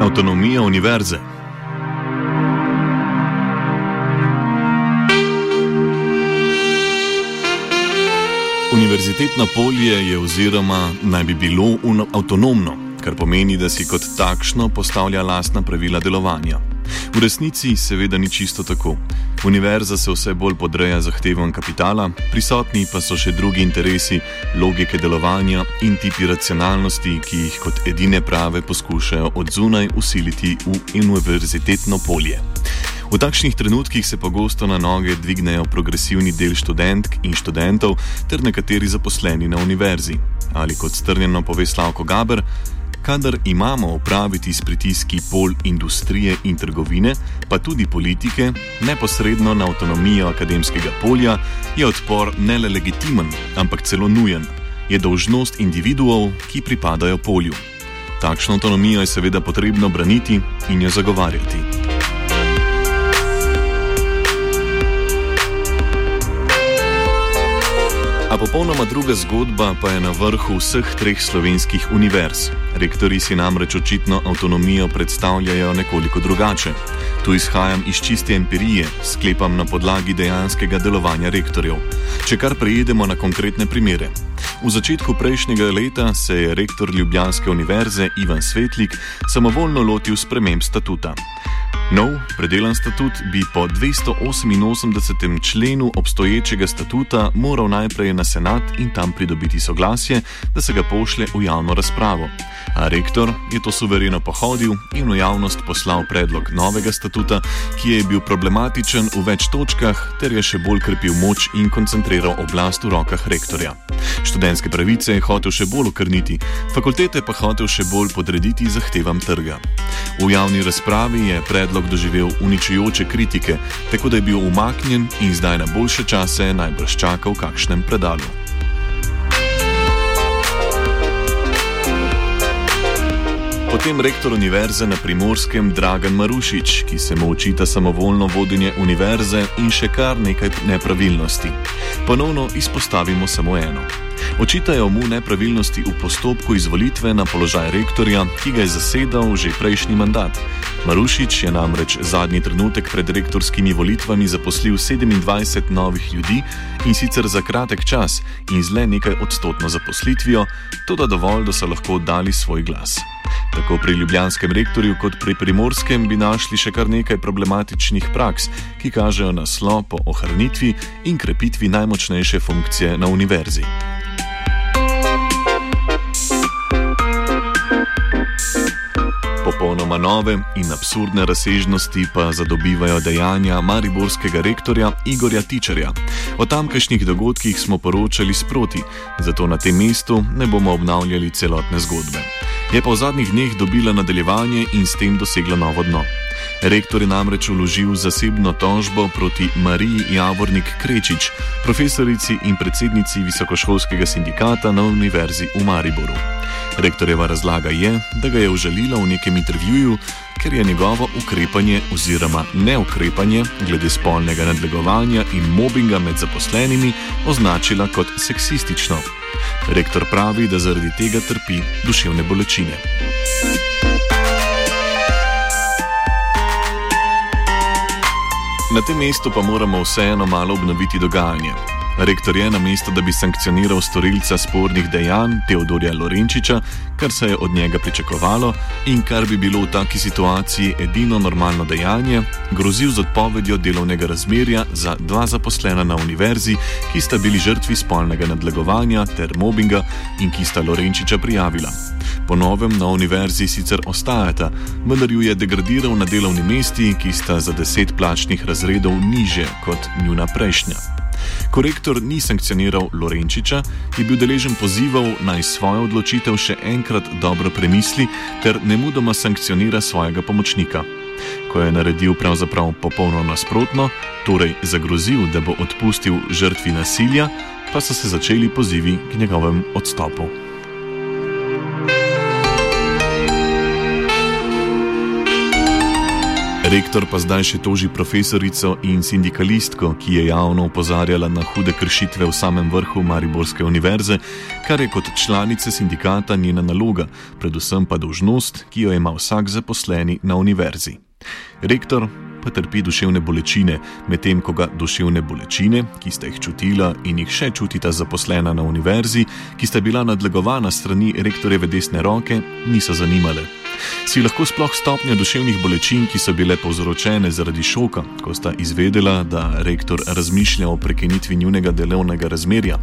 Avtonomija univerze. Univerzitetno polje je oziroma naj bi bilo avtonomno kar pomeni, da si kot takšno postavlja lastna pravila delovanja. V resnici seveda ni čisto tako. Univerza se vse bolj podreja zahtevam kapitala, prisotni pa so še drugi interesi, logike delovanja in tipi racionalnosti, ki jih kot edine prave poskušajo od zunaj usiliti v univerzitetno polje. V takšnih trenutkih se pogosto na noge dvignejo progresivni del študentk in študentov ter nekateri zaposleni na univerzi. Ali kot strnjeno pove Slavko Gaber, kadar imamo opraviti s pritiski pol industrije in trgovine, pa tudi politike, neposredno na avtonomijo akademskega polja, je odpor ne le legitimen, ampak celo nujen. Je dolžnost individuov, ki pripadajo polju. Takšno avtonomijo je seveda potrebno braniti in jo zagovarjati. A popolnoma druga zgodba pa je na vrhu vseh treh slovenskih univerz. Rektori si namreč očitno avtonomijo predstavljajo nekoliko drugače. Tu izhajam iz čiste empirije, sklepam na podlagi dejanskega delovanja rektorjev. Če kar prejedemo na konkretne primere. V začetku prejšnjega leta se je rektor Ljubljanske univerze Ivan Svetlik samovoljno lotil sprememb statuta. Nov, predelan statut bi po 288. členu obstoječega statuta moral najprej na senat in tam pridobiti soglasje, da se ga pošlje v javno razpravo. A rektor je to suvereno pohodil in v javnost poslal predlog novega statuta, ki je bil problematičen v več točkah, ter je še bolj krepil moč in koncentriral oblast v rokah rektorja. Študentske pravice je hotel še bolj okrniti, fakultete pa hotel še bolj podrediti zahtevam trga. V javni razpravi je predlog doživel uničujoče kritike, tako da je bil umaknjen in zdaj na boljše čase najbrž čaka v kakšnem predalu. Potem rektor univerze na primorskem Dragan Marušič, ki se mu očita samovoljno vodenje univerze in še kar nekaj nepravilnosti. Ponovno izpostavimo samo eno. Očitajo mu nepravilnosti v postopku izvolitve na položaj rektorja, ki ga je zasedal že prejšnji mandat. Marušič je namreč zadnji trenutek pred rektorskimi volitvami zaposlil 27 novih ljudi in sicer za kratek čas in z le nekaj odstotno zaposlitvijo, to da dovolj, da so lahko dali svoj glas. Tako pri ljubljanskem rektorju kot pri primorskem bi našli še kar nekaj problematičnih praks, ki kažejo na slo po ohranitvi in krepitvi najmočnejše funkcije na univerzi. Popolnoma nove in absurdne razsežnosti pa zadobivajo dejanja mariborskega rektorja Igorja Tičarja. O tamkajšnjih dogodkih smo poročali sproti, zato na tem mestu ne bomo obnavljali celotne zgodbe. Je pa v zadnjih dneh dobila nadaljevanje in s tem dosegla novo dno. Rektor je namreč uložil zasebno tožbo proti Mariji Javornik Krečič, profesorici in predsednici Visokošolskega sindikata na Univerzi v Mariboru. Rektorjeva razlaga je, da ga je užalila v nekem intervjuju, ker je njegovo ukrepanje oziroma neukrepanje glede spolnega nadlegovanja in mobinga med zaposlenimi označila kot seksistično. Rektor pravi, da zaradi tega trpi duševne bolečine. Na tem mestu pa moramo vseeno malo obnoviti dogajanje. Rektor je na mesto, da bi sankcioniral storilca spornih dejanj Teodorja Lorenčiča, kar se je od njega pričakovalo in kar bi bilo v taki situaciji edino normalno dejanje, grozil z odpovedjo delovnega razmerja za dva zaposlena na univerzi, ki sta bili žrtvi spolnega nadlegovanja ter mobinga in ki sta Lorenčiča prijavila. Po novem na univerzi sicer ostajata, vendar ju je degradiral na delovni mesti, ki sta za deset plačnih razredov niže kot njuna prejšnja. Ko rektor ni sankcioniral Lorenčiča, je bil deležen pozivov naj svojo odločitev še enkrat dobro premisli ter nemudoma sankcionira svojega pomočnika. Ko je naredil pravzaprav popolno nasprotno, torej zagrozil, da bo odpustil žrtvi nasilja, pa so se začeli pozivi k njegovem odstopu. Rektor pa zdaj še toži profesorico in sindikalistko, ki je javno opozarjala na hude kršitve v samem vrhu Mariborske univerze, kar je kot članice sindikata njena naloga, predvsem pa dožnost, ki jo ima vsak zaposleni na univerzi. Rektor pa trpi duševne bolečine, medtem ko ga duševne bolečine, ki sta jih čutila in jih še čutita zaposlena na univerzi, ki sta bila nadlegovana strani rektorjeve desne roke, niso zanimale. Si lahko sploh stopnjo duševnih bolečin, ki so bile povzročene zaradi šoka, ko sta izvedela, da rektor razmišlja o prekinitvi njunega delovnega razmerja?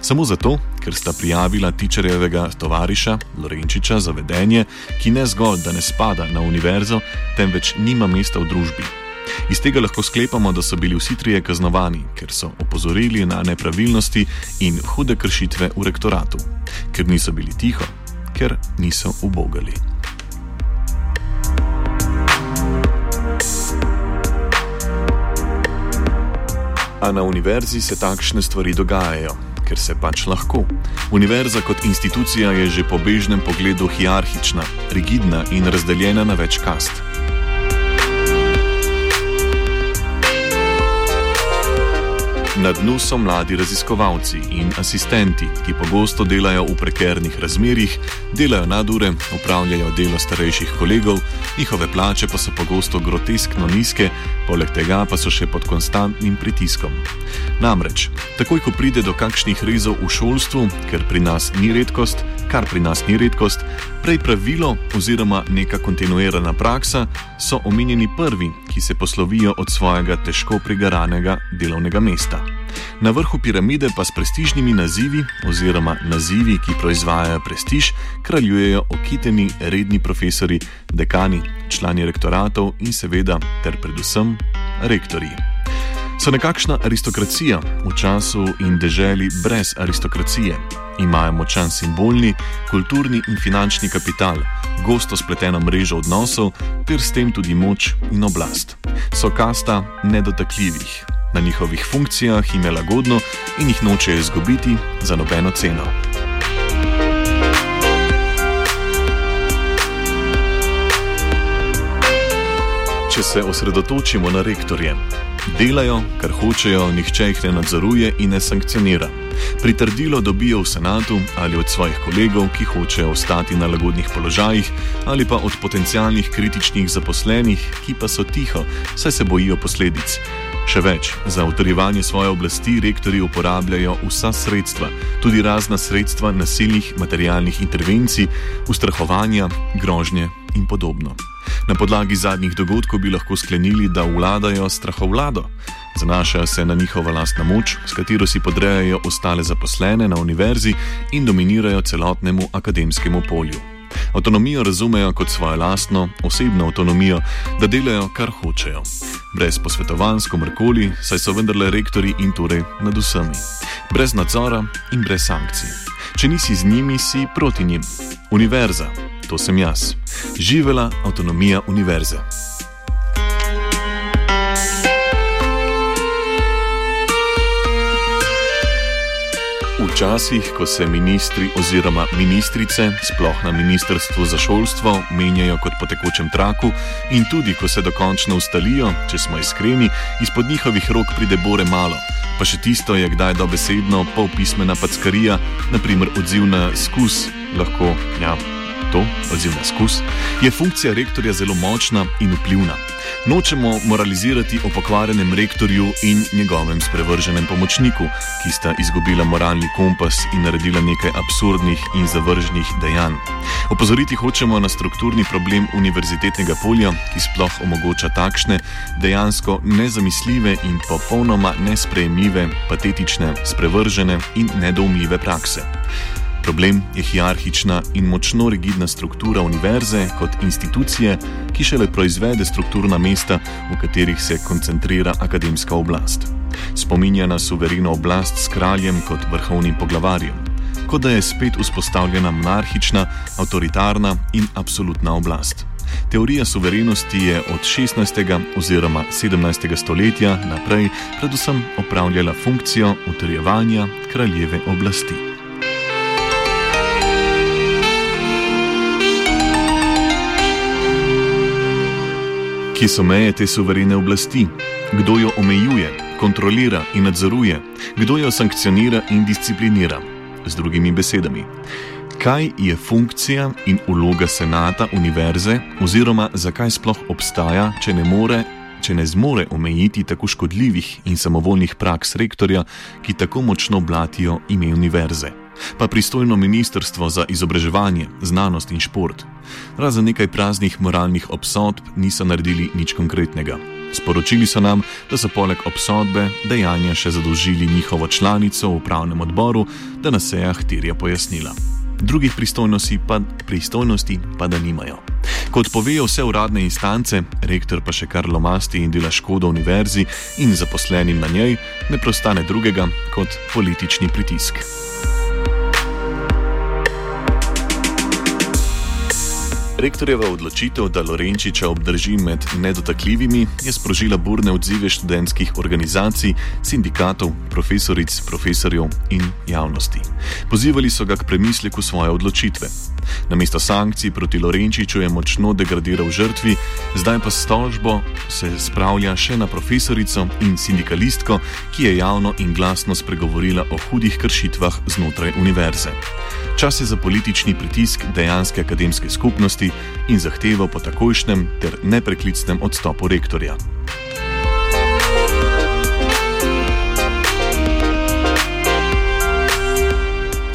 Samo zato, ker sta prijavila tičerjevega tovariša Lorenčiča za vedenje, ki ne zgolj, da ne spada na univerzo, temveč nima mesta v družbi. Iz tega lahko sklepamo, da so bili vsi trije kaznovani, ker so opozorili na nepravilnosti in hude kršitve v rektoratu, ker niso bili tiho, ker niso ubogali. A na univerzi se takšne stvari dogajajo, ker se pač lahko. Univerza kot institucija je že po bežnem pogledu hierarhična, rigidna in razdeljena na več kast. Na dnu so mladi raziskovalci in asistenti, ki pogosto delajo v prekernih razmerjih, delajo nadure, upravljajo delo starejših kolegov, njihove plače pa so pogosto groteskno nizke, poleg tega pa so še pod konstantnim pritiskom. Namreč, takoj ko pride do kakšnih rezov v šolstvu, ker pri nas ni redkost, kar pri nas ni redkost, prej pravilo oziroma neka kontinuirana praksa, so omenjeni prvi, ki se poslovijo od svojega težko prigaranega delovnega mesta. Na vrhu piramide pa s prestižnimi nazivi oziroma nazivi, ki proizvajajo prestiž, kraljujejo okiteni redni profesori, dekani, člani rektoratov in seveda ter predvsem rektorji. So nekakšna aristokracija v času in deželi brez aristokracije. Imajo močan simbolni, kulturni in finančni kapital, gosto spleteno mrežo odnosov ter s tem tudi moč in oblast. So kasta nedotakljivih, na njihovih funkcijah jim je lagodno in jih nočejo izgubiti za nobeno ceno. Če se osredotočimo na rektorje, delajo, kar hočejo, nihče jih ne nadzoruje in ne sankcionira. Pritrdilo dobijo v senatu ali od svojih kolegov, ki hočejo ostati na lagodnih položajih, ali pa od potencijalnih kritičnih zaposlenih, ki pa so tiho, saj se bojijo posledic. Še več, za utrjevanje svoje oblasti rektori uporabljajo vsa sredstva, tudi razna sredstva nasilnih materialnih intervencij, ustrahovanja, grožnje in podobno. Na podlagi zadnjih dogodkov bi lahko sklenili, da vladajo strahovlado. Zanašajo se na njihovo lastno moč, s katero si podrejajo ostale zaposlene na univerzi in dominirajo celotnemu akademskemu polju. Avtonomijo razumejo kot svojo lastno, osebno avtonomijo, da delajo, kar hočejo. Brez posvetovanj s komorkoli, saj so vendarle rektori in torej nad vsemi. Brez nadzora in brez sankcij. Če nisi z njimi, si proti njim. Univerza, to sem jaz. Živela avtonomija univerze. Včasih, ko se ministri oziroma ministrice, sploh na ministrstvu za šolstvo, menjajo kot po tekočem traku, in tudi, ko se dokončno ustalijo, če smo iskreni, izpod njihovih rok pride bore malo. Pa še tisto je kdaj dobesedno polpismena packarija, naprimer odziv na skus, lahko, ja, to, odziv na skus, je funkcija rektorja zelo močna in vplivna. Nočemo moralizirati o pokvarjenem rektorju in njegovem sprevrženem pomočniku, ki sta izgubila moralni kompas in naredila nekaj absurdnih in zavržnih dejanj. Opozoriti hočemo na strukturni problem univerzitetnega polja, ki sploh omogoča takšne, dejansko nezamisljive in popolnoma nesprejemljive, patetične, sprevržene in nedoumljive prakse. Problem je hierarhična in močno rigidna struktura univerze kot institucije, ki šele proizvede strukturna mesta, v katerih se koncentrira akademska oblast. Spominja na suvereno oblast s kraljem kot vrhovnim poglavarjem, kot da je spet vzpostavljena monarhična, avtoritarna in absolutna oblast. Teorija suverenosti je od 16. oziroma 17. stoletja naprej predvsem opravljala funkcijo utrjevanja kraljeve oblasti. Kje so meje te suverene oblasti? Kdo jo omejuje, kontrolira in nadzoruje? Kdo jo sankcionira in disciplinira? Z drugimi besedami, kaj je funkcija in uloga senata univerze, oziroma zakaj sploh obstaja, če ne, more, če ne zmore omejiti tako škodljivih in samovoljnih praks rektorja, ki tako močno blatijo ime univerze. Pa pristojno ministrstvo za izobraževanje, znanost in šport. Razen nekaj praznih moralnih obsodb niso naredili nič konkretnega. Sporočili so nam, da so poleg obsodbe dejanja še zadolžili njihovo članico v upravnem odboru, da na sejah terja pojasnila drugih pristojnosti pa, pristojnosti pa da nimajo. Kot povejo vse uradne instance, rektor pa še kar lomasti in dela škodo univerzi in zaposlenim na njej, ne prostane drugega kot politični pritisk. Rektorjeva odločitev, da Lorenčiča obdrži med nedotakljivimi, je sprožila burne odzive študentskih organizacij, sindikatov, profesoric, profesorjev in javnosti. Pozivali so ga k premisleku svoje odločitve. Namesto sankcij proti Lorenčiču je močno degradiral žrtvi, zdaj pa s tožbo se spravlja še na profesorico in sindikalistko, ki je javno in glasno spregovorila o hudih kršitvah znotraj univerze. Čas je za politični pritisk dejanske akademske skupnosti in zahtevo po takojšnjem ter nepreklicnem odstopu rektorja.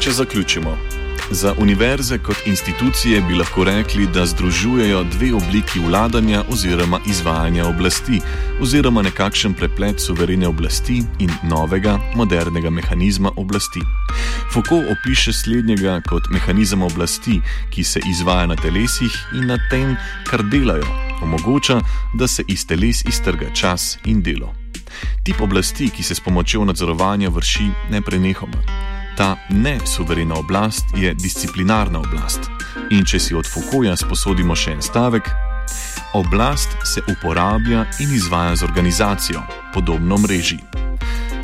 Če zaključimo. Za univerze kot institucije bi lahko rekli, da združujejo dve obliki vladanja oziroma izvajanja oblasti, oziroma nekakšen preplet suverene oblasti in novega, modernega mehanizma oblasti. Foucault opiše slednjega kot mehanizem oblasti, ki se izvaja na telesih in na tem, kar delajo, omogoča, da se iz teles iztrga čas in delo. Tip oblasti, ki se s pomočjo nadzorovanja vrši neprenehoma. Ta nesuverena oblast je disciplinarna oblast. In če si od Foucaulta sposodimo še en stavek, oblast se uporablja in izvaja z organizacijo, podobno mreži.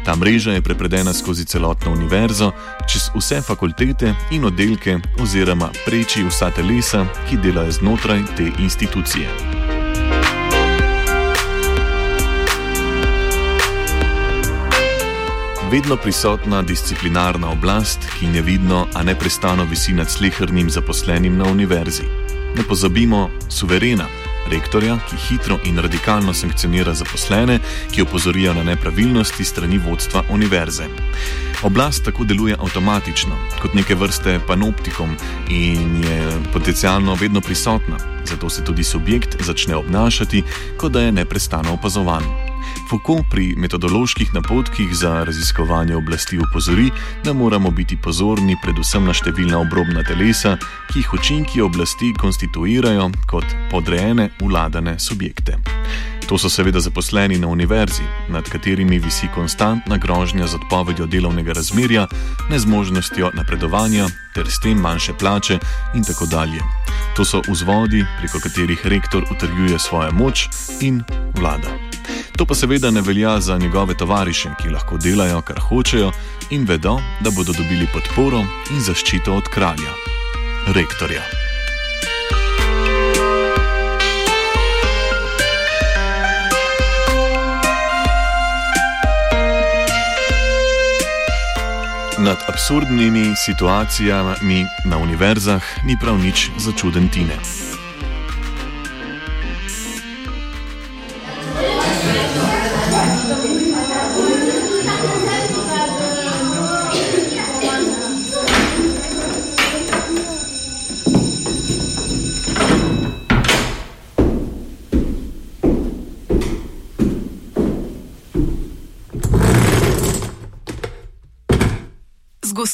Ta mreža je prepredena skozi celotno univerzo, čez vse fakultete in oddelke, oziroma preči vsa telesa, ki delajo znotraj te institucije. Vedno prisotna disciplinarna oblast, ki nevidno, a neprestano visi nad slehrnim zaposlenim na univerzi. Ne pozabimo, suverena, rektorja, ki hitro in radikalno sankcionira zaposlene, ki opozorijo na nepravilnosti strani vodstva univerze. Oblast tako deluje avtomatično, kot neke vrste panoptikom in je potencialno vedno prisotna, zato se tudi subjekt začne obnašati, kot da je neprestano opazovan. Foucault pri metodoloških napotkih za raziskovanje oblasti upozori, da moramo biti pozorni predvsem na številna obrobna telesa, ki jih učinki oblasti konstituirajo kot podrejene vladane subjekte. To so seveda zaposleni na univerzi, nad katerimi visi konstantna grožnja z odpovedjo delovnega razmerja, nezmožnostjo napredovanja ter s tem manjše plače in tako dalje. To so vzvodi, preko katerih rektor utrjuje svojo moč in vlada. To pa seveda ne velja za njegove tovariše, ki lahko delajo, kar hočejo in vedo, da bodo dobili podporo in zaščito od kralja, rektorja. Nad absurdnimi situacijami na univerzah ni prav nič začuden tine.